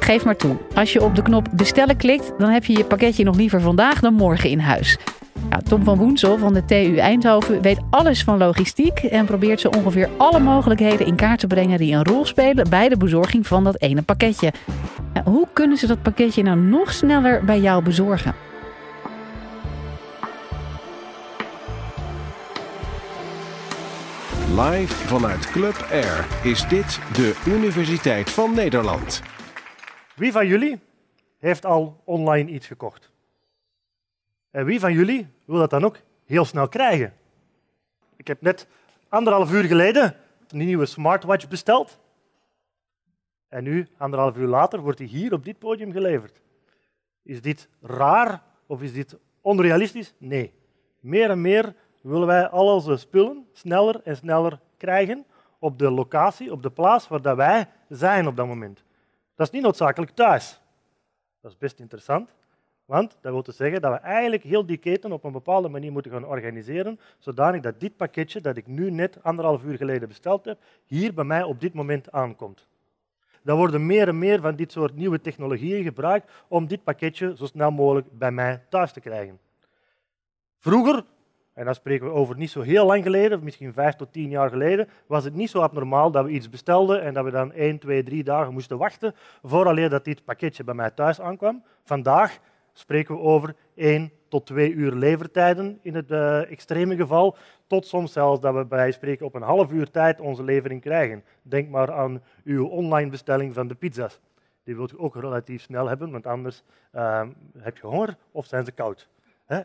Geef maar toe. Als je op de knop bestellen klikt, dan heb je je pakketje nog liever vandaag dan morgen in huis. Tom van Woensel van de TU Eindhoven weet alles van logistiek en probeert zo ongeveer alle mogelijkheden in kaart te brengen die een rol spelen bij de bezorging van dat ene pakketje. Hoe kunnen ze dat pakketje nou nog sneller bij jou bezorgen? Live vanuit Club Air is dit de Universiteit van Nederland. Wie van jullie heeft al online iets gekocht? En wie van jullie wil dat dan ook heel snel krijgen? Ik heb net anderhalf uur geleden een nieuwe smartwatch besteld. En nu, anderhalf uur later, wordt die hier op dit podium geleverd. Is dit raar of is dit onrealistisch? Nee. Meer en meer willen wij al onze spullen sneller en sneller krijgen op de locatie, op de plaats waar wij zijn op dat moment. Dat is niet noodzakelijk thuis. Dat is best interessant, want dat wil zeggen dat we eigenlijk heel die keten op een bepaalde manier moeten gaan organiseren, zodanig dat dit pakketje dat ik nu net anderhalf uur geleden besteld heb, hier bij mij op dit moment aankomt. Er worden meer en meer van dit soort nieuwe technologieën gebruikt om dit pakketje zo snel mogelijk bij mij thuis te krijgen. Vroeger en dan spreken we over niet zo heel lang geleden, misschien vijf tot tien jaar geleden, was het niet zo abnormaal dat we iets bestelden en dat we dan één, twee, drie dagen moesten wachten vooraleer dat dit pakketje bij mij thuis aankwam. Vandaag spreken we over één tot twee uur levertijden in het uh, extreme geval, tot soms zelfs dat we bij spreken op een half uur tijd onze levering krijgen. Denk maar aan uw online bestelling van de pizza's. Die wilt u ook relatief snel hebben, want anders uh, heb je honger of zijn ze koud.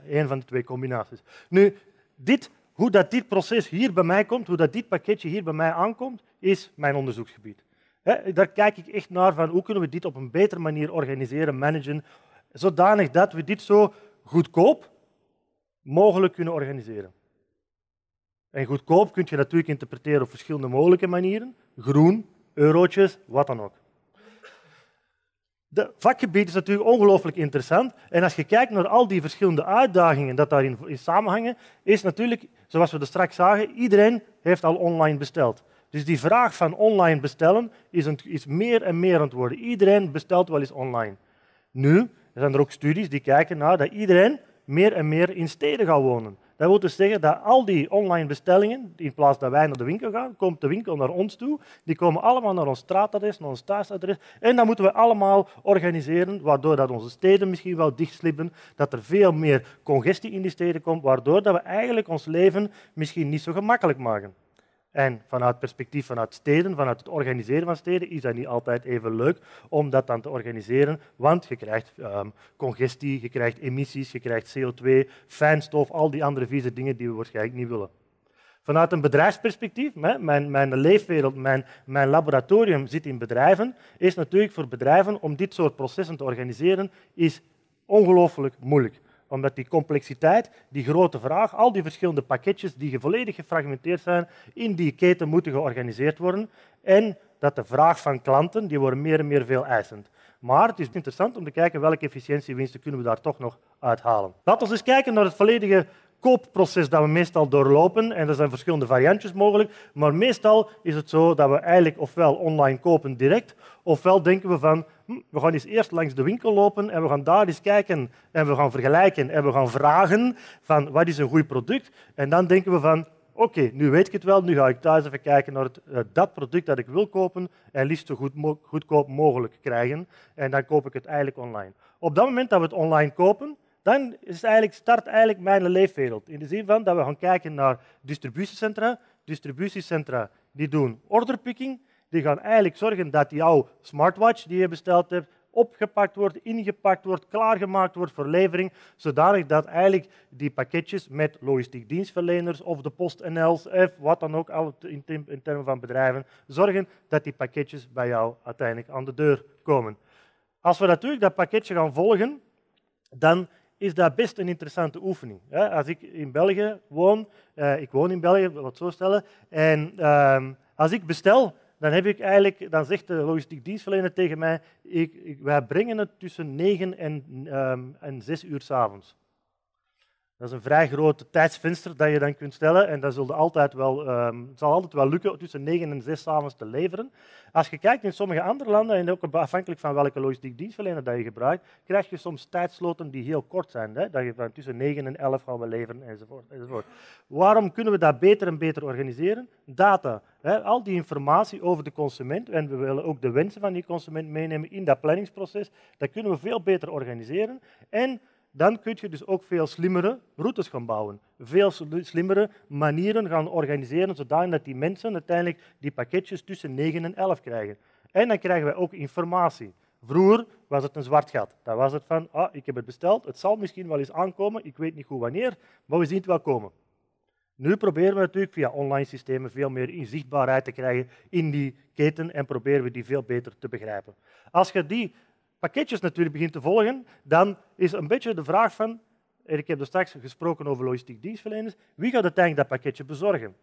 Een van de twee combinaties. Nu, dit, hoe dat dit proces hier bij mij komt, hoe dat dit pakketje hier bij mij aankomt, is mijn onderzoeksgebied. Daar kijk ik echt naar van hoe kunnen we dit op een betere manier organiseren, managen, zodanig dat we dit zo goedkoop mogelijk kunnen organiseren. En goedkoop kun je natuurlijk interpreteren op verschillende mogelijke manieren. Groen, eurotjes, wat dan ook. Het vakgebied is natuurlijk ongelooflijk interessant. En als je kijkt naar al die verschillende uitdagingen dat daarin in samenhangen, is natuurlijk, zoals we er straks zagen, iedereen heeft al online besteld. Dus die vraag van online bestellen is, een, meer en meer aan worden. Iedereen bestelt wel eens online. Nu zijn er ook studies die kijken naar dat iedereen meer en meer in steden gaat wonen. Dat wil dus zeggen dat al die online bestellingen, in plaats dat wij naar de winkel gaan, komt de winkel naar ons toe. Die komen allemaal naar ons straatadres, naar ons thuisadres. En dat moeten we allemaal organiseren, waardoor dat onze steden misschien wel dichtslippen, dat er veel meer congestie in die steden komt, waardoor dat we eigenlijk ons leven misschien niet zo gemakkelijk maken. En vanuit perspectief vanuit steden, vanuit het organiseren van steden, is dat niet altijd even leuk om dat dan te organiseren, want je krijgt um, congestie, je krijgt emissies, je krijgt CO2, fijnstof, al die andere vieze dingen die we waarschijnlijk niet willen. Vanuit een bedrijfsperspectief, mijn, mijn leefwereld, mijn, mijn laboratorium zit in bedrijven, is natuurlijk voor bedrijven om dit soort processen te organiseren, is ongelooflijk moeilijk omdat die complexiteit, die grote vraag, al die verschillende pakketjes die volledig gefragmenteerd zijn, in die keten moeten georganiseerd worden. En dat de vraag van klanten, die worden meer en meer veel eisend. Maar het is interessant om te kijken welke efficiëntiewinsten kunnen we daar toch nog uithalen. Laten we eens kijken naar het volledige koopproces dat we meestal doorlopen. En er zijn verschillende variantjes mogelijk. Maar meestal is het zo dat we eigenlijk ofwel online kopen direct, ofwel denken we van, hm, we gaan eens eerst langs de winkel lopen en we gaan daar eens kijken en we gaan vergelijken en we gaan vragen van wat is een goed product. En dan denken we van, oké, nu weet ik het wel, nu ga ik thuis even kijken naar het, uh, dat product dat ik wil kopen en liefst zo goed goedkoop mogelijk krijgen. En dan koop ik het eigenlijk online. Op dat moment dat we het online kopen, dan is eigenlijk, start eigenlijk mijn leefwereld. In de zin van dat we gaan kijken naar distributiecentra. Distributiecentra die doen orderpicking. Die gaan eigenlijk zorgen dat jouw smartwatch die je besteld hebt, opgepakt wordt, ingepakt wordt, klaargemaakt wordt voor levering, zodanig dat eigenlijk die pakketjes met logistiek dienstverleners of de PostNL's of wat dan ook, in termen van bedrijven, zorgen dat die pakketjes bij jou uiteindelijk aan de deur komen. Als we natuurlijk dat pakketje gaan volgen, dan is dat best een interessante oefening. Als ik in België woon, uh, ik woon in België, wat zo stellen, en uh, als ik bestel, dan, heb ik eigenlijk, dan zegt de logistiek dienstverlener tegen mij, ik, wij brengen het tussen 9 en, um, en 6 uur s'avonds. Dat is een vrij groot tijdsvenster dat je dan kunt stellen. En dat zal altijd wel, um, zal altijd wel lukken tussen 9 en 6 avonds te leveren. Als je kijkt in sommige andere landen, en ook afhankelijk van welke logistiek dienstverlener dat je gebruikt, krijg je soms tijdsloten die heel kort zijn. Hè? Dat je van tussen 9 en 11 gaan we leveren enzovoort, enzovoort. Waarom kunnen we dat beter en beter organiseren? Data. Hè? Al die informatie over de consument, en we willen ook de wensen van die consument meenemen in dat planningsproces, dat kunnen we veel beter organiseren. En dan kun je dus ook veel slimmere routes gaan bouwen. Veel slimmere manieren gaan organiseren, zodat die mensen uiteindelijk die pakketjes tussen 9 en 11 krijgen. En dan krijgen wij ook informatie. Vroeger was het een zwart gat. Dan was het van, ah, ik heb het besteld, het zal misschien wel eens aankomen, ik weet niet goed wanneer, maar we zien het wel komen. Nu proberen we natuurlijk via online systemen veel meer inzichtbaarheid te krijgen in die keten en proberen we die veel beter te begrijpen. Als je die pakketjes natuurlijk begint te volgen, dan is een beetje de vraag van, ik heb er straks gesproken over logistiek dienstverleners, wie gaat uiteindelijk dat pakketje bezorgen?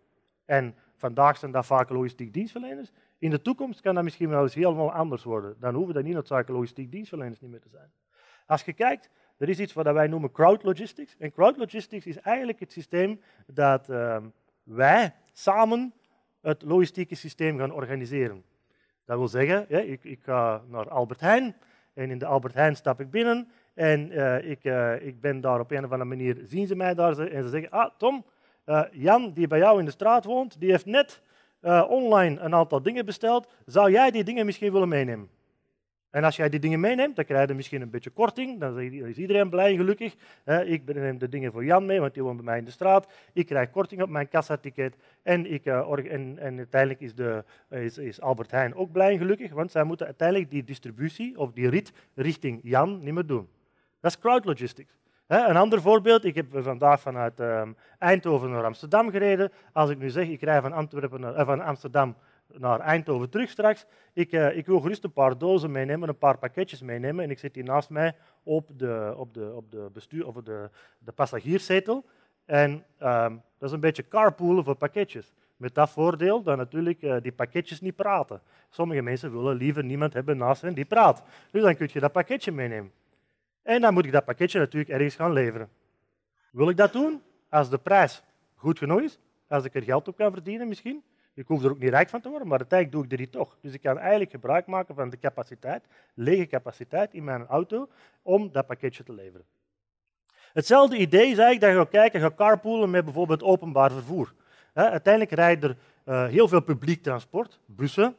En vandaag zijn dat vaak logistiek dienstverleners. In de toekomst kan dat misschien wel eens helemaal anders worden. Dan hoeven dat niet noodzakelijk logistiek dienstverleners niet meer te zijn. Als je kijkt, er is iets wat wij noemen crowd logistics. En crowd logistics is eigenlijk het systeem dat ehm, wij samen het logistieke systeem gaan organiseren. Dat wil zeggen, ik, ik ga naar Albert Heijn en in de Albert Heijn stap ik binnen en uh, ik, uh, ik ben daar op een of andere manier, zien ze mij daar en ze zeggen, ah Tom, uh, Jan die bij jou in de straat woont, die heeft net online een aantal dingen besteld, zou jij die dingen misschien willen meenemen? En als jij die dingen meeneemt, dan krijg je misschien een beetje korting. Dan is iedereen blij en gelukkig. Ik neem de dingen voor Jan mee, want die woont bij mij in de straat. Ik krijg korting op mijn kassaticket. En, ik, eh, en, en uiteindelijk is, de, is, is, Albert Heijn ook blij en gelukkig, want zij moeten uiteindelijk die distributie of die rit richting Jan niet meer doen. Dat is crowd logistics. Een ander voorbeeld, ik heb vandaag vanuit ehm, Eindhoven naar Amsterdam gereden. Als ik nu zeg, ik rij van, Antwerpen naar, eh, van Amsterdam naar Eindhoven terug straks. Ik, uh, ik wil gerust een paar dozen meenemen, een paar pakketjes meenemen. En ik zit hier naast mij op de, op de, op de, bestuur, of de, de passagierszetel. En um, dat is een beetje carpoolen voor pakketjes. Met dat voordeel dat natuurlijk uh, die pakketjes niet praten. Sommige mensen willen liever niemand hebben naast hen die praat. Dus dan kun je dat pakketje meenemen. En dan moet ik dat pakketje natuurlijk ergens gaan leveren. Wil ik dat doen? Als de prijs goed genoeg is, als ik er geld op kan verdienen misschien, ik hoef er ook niet rijk van te worden, maar uiteindelijk doe ik er niet toch. Dus ik kan eigenlijk gebruik maken van de capaciteit, lege capaciteit in mijn auto, om dat pakketje te leveren. Hetzelfde idee is eigenlijk dat je gaat kijken, gaat carpoolen met bijvoorbeeld openbaar vervoer. uiteindelijk rijden er uh, heel veel publiek transport, bussen,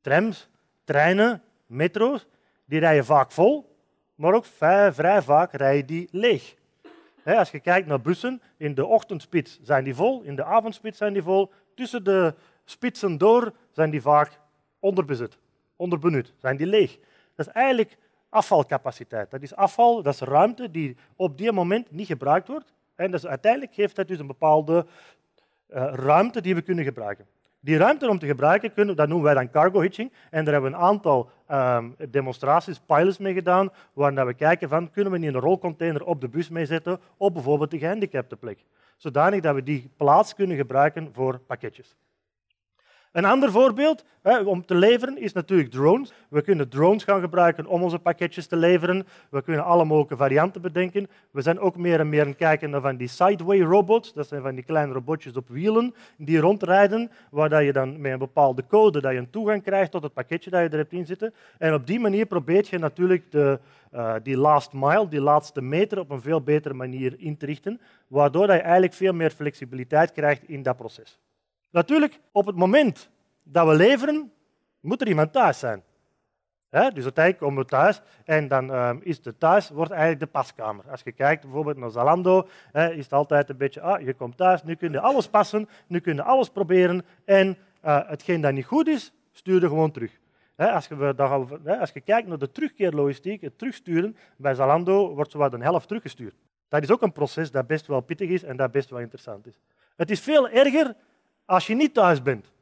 trams, treinen, metro's. Die rijden vaak vol, maar ook vrij vaak rijden die leeg. als je kijkt naar bussen, in de ochtendspits zijn die vol, in de avondspits zijn die vol, tussen de spitsen door zijn die vaak onderbezit, onderbenut, zijn die leeg. Dat is eigenlijk afvalcapaciteit. Dat is afval, dat is ruimte die op die moment niet gebruikt wordt. En dus uiteindelijk geeft dat dus een bepaalde uh, ruimte die we kunnen gebruiken. Die ruimte om te gebruiken, kunnen, dat noemen wij dan cargo hitching. En daar hebben we een aantal um, demonstraties, pilots mee gedaan, waar we kijken van, kunnen we niet een rolcontainer op de bus meezetten op bijvoorbeeld de gehandicapte plek zodanig dat we die plaats kunnen gebruiken voor pakketjes. Een ander voorbeeld hè, om te leveren is natuurlijk drones. We kunnen drones gaan gebruiken om onze pakketjes te leveren. We kunnen alle mogelijke varianten bedenken. We zijn ook meer en meer aan het kijken naar van die sideway robots. Dat zijn van die kleine robotjes op wielen die rondrijden, waar je dan met een bepaalde code dat je een toegang krijgt tot het pakketje dat je er hebt in zitten. En op die manier probeert je natuurlijk de, uh, die last mile, die laatste meter, op een veel betere manier in te richten, waardoor je eigenlijk veel meer flexibiliteit krijgt in dat proces. Natuurlijk, op het moment dat we leveren, moet er iemand thuis zijn. dus uiteindelijk komen we thuis en dan uh, is de thuis wordt eigenlijk de paskamer. Als je kijkt bijvoorbeeld naar Zalando, is het altijd een beetje, ah, je komt thuis, nu kun je alles passen, nu kun je alles proberen en uh, hetgeen dat niet goed is, stuur je gewoon terug. als, je, als je kijkt naar de terugkeerlogistiek, het terugsturen, bij Zalando wordt zowat een helft teruggestuurd. Dat is ook een proces dat best wel pittig is en dat best wel interessant is. Het is veel erger als je niet thuis bent.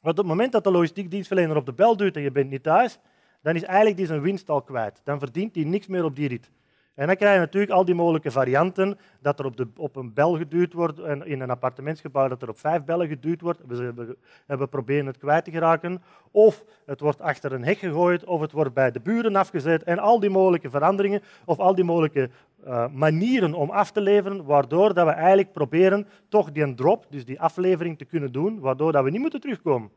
Want op het moment dat de logistiek dienstverlener op de bel duwt en je bent niet thuis, dan is eigenlijk die zijn winst al kwijt. Dan verdient hij niks meer op die rit. En dan krijg je natuurlijk al die mogelijke varianten, dat er op, de, op een bel geduwd wordt, en in een appartementsgebouw dat er op vijf bellen geduwd wordt. We hebben, proberen het kwijt te geraken. Of het wordt achter een hek gegooid, of het wordt bij de buren afgezet. En al die mogelijke veranderingen, of al die mogelijke uh, manieren om af te leveren, waardoor dat we eigenlijk proberen toch die drop, dus die aflevering te kunnen doen, waardoor dat we niet moeten terugkomen.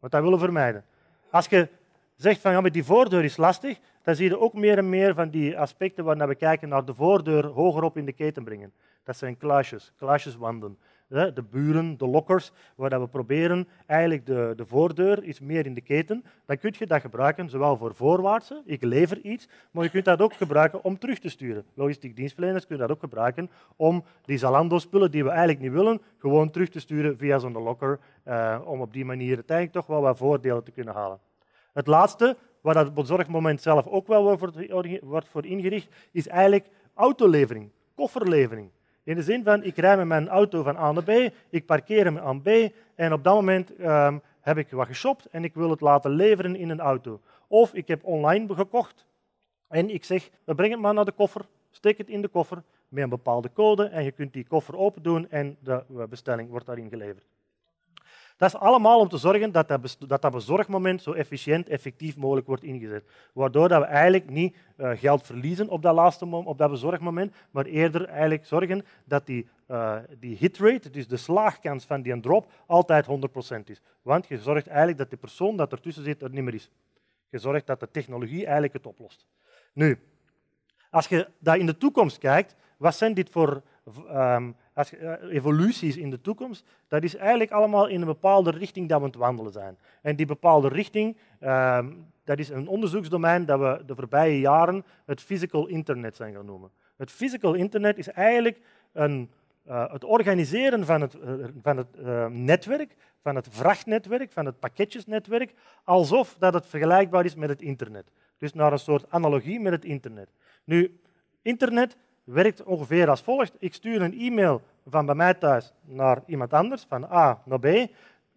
Want dat willen we vermijden. Als je zegt van ja, met die voordeur is lastig, dan zie je ook meer en meer van die aspecten waar we kijken naar de voordeur hogerop in de keten brengen. Dat zijn kluisjes, kluisjeswanden. De buren, de lokkers, waar we proberen eigenlijk de, de voordeur is meer in de keten. Dan kun je dat gebruiken, zowel voor voorwaartse, ik lever iets, maar je kunt dat ook gebruiken om terug te sturen. Logistiek dienstverleners kunnen dat ook gebruiken om die Zalando-spullen die we eigenlijk niet willen, gewoon terug te sturen via zo'n locker, eh, om op die manier uiteindelijk toch wel wat voordelen te kunnen halen. Het laatste, waar dat bezorgmoment zelf ook wel wordt voor ingericht, is eigenlijk autolevering, kofferlevering. In de zin van, ik rij met mijn auto van A naar B, ik parkeer hem aan B en op dat moment ehm, heb ik wat geshopt en ik wil het laten leveren in een auto. Of ik heb online gekocht en ik zeg, breng het maar naar de koffer, steek het in de koffer met een bepaalde code en je kunt die koffer open doen en de bestelling wordt daarin geleverd. Dat is allemaal om te zorgen dat dat, bezorgmoment zo efficiënt, effectief mogelijk wordt ingezet. Waardoor dat we eigenlijk niet uh, geld verliezen op dat laatste op dat bezorgmoment, maar eerder eigenlijk zorgen dat die, uh, die hitrate, dus de slaagkans van die drop, altijd 100% is. Want je zorgt eigenlijk dat de persoon dat ertussen zit er niet meer is. Je zorgt dat de technologie eigenlijk het oplost. Nu, als je daar in de toekomst kijkt, wat zijn dit voor um, uh, evoluties in de toekomst, dat is eigenlijk allemaal in een bepaalde richting dat we aan het wandelen zijn. En die bepaalde richting, uh, dat is een onderzoeksdomein dat we de voorbije jaren het physical internet zijn gaan noemen. Het physical internet is eigenlijk een, uh, het organiseren van het, uh, van het netwerk, van het vrachtnetwerk, van het pakketjesnetwerk, alsof dat het vergelijkbaar is met het internet. Dus naar een soort analogie met het internet. Nu, internet werkt ongeveer als volgt. Ik stuur een e-mail van bij mij thuis naar iemand anders, van A naar B.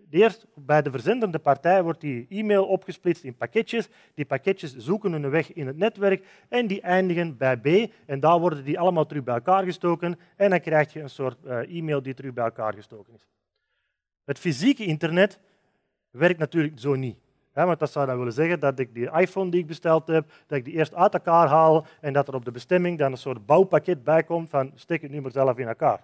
Eerst bij de verzendende partij wordt die e-mail opgesplitst in pakketjes. Die pakketjes zoeken hun weg in het netwerk en die eindigen bij B. En daar worden die allemaal terug bij elkaar gestoken en dan krijg je een soort eh, e-mail die terug bij elkaar gestoken is. Het fysieke internet werkt natuurlijk zo niet. Ja, want dat zou dan willen zeggen dat ik die iPhone die ik besteld heb, dat ik die eerst uit elkaar haal en dat er op de bestemming dan een soort bouwpakket bij komt van steek het nu maar zelf in elkaar.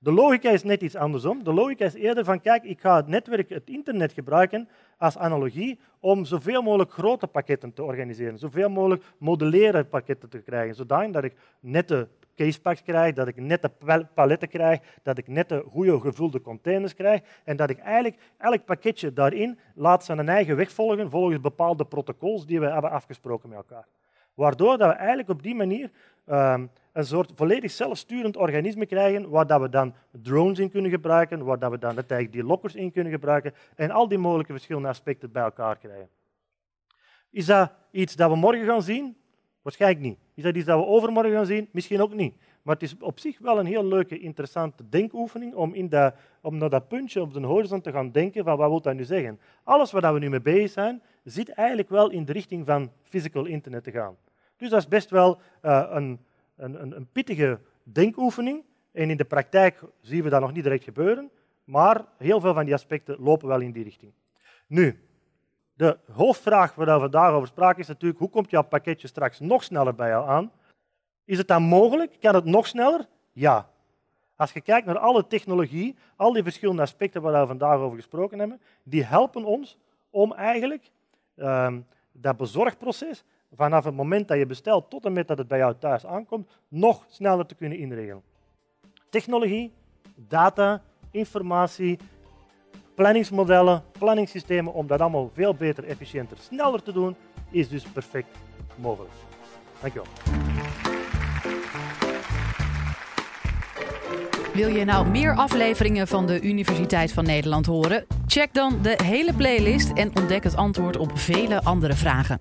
De logica is net iets andersom. De logica is eerder van, kijk, ik ga het netwerk, het internet gebruiken als analogie om zoveel mogelijk grote pakketten te organiseren, zoveel mogelijk modelleren pakketten te krijgen, zodat ik nette casepacks krijg, dat ik nette paletten krijg, dat ik nette goede gevulde containers krijg en dat ik eigenlijk elk pakketje daarin laat zijn eigen weg volgen volgens bepaalde protocols die we hebben afgesproken met elkaar. Waardoor dat we eigenlijk op die manier ehm, een soort volledig zelfsturend organisme krijgen, waar dat we dan drones in kunnen gebruiken, waar dat we dan eigenlijk die lockers in kunnen gebruiken en al die mogelijke verschillende aspecten bij elkaar krijgen. Is dat iets dat we morgen gaan zien? Waarschijnlijk niet. Is dat iets dat we overmorgen gaan zien? Misschien ook niet. Maar het is op zich wel een heel leuke, interessante denkoefening om, in dat, om naar dat puntje op de horizon te gaan denken van wat wil dat nu zeggen. Alles waar we nu mee bezig zijn, zit eigenlijk wel in de richting van physical internet te gaan. Dus dat is best wel uh, een, een, een pittige denkoefening. En in de praktijk zien we dat nog niet direct gebeuren, maar heel veel van die aspecten lopen wel in die richting. Nu, de hoofdvraag waar we vandaag over spraken is natuurlijk hoe komt jouw pakketje straks nog sneller bij jou aan? Is het dan mogelijk? Kan het nog sneller? Ja. Als je kijkt naar alle technologie, al die verschillende aspecten waar we vandaag over gesproken hebben, die helpen ons om eigenlijk um, dat bezorgproces vanaf het moment dat je bestelt tot en met dat het bij jou thuis aankomt, nog sneller te kunnen inregelen. Technologie, data, informatie, planningsmodellen, planningssystemen, om dat allemaal veel beter, efficiënter, sneller te doen, is dus perfect mogelijk. Dankjewel. Wil je nou meer afleveringen van de Universiteit van Nederland horen? Check dan de hele playlist en ontdek het antwoord op vele andere vragen.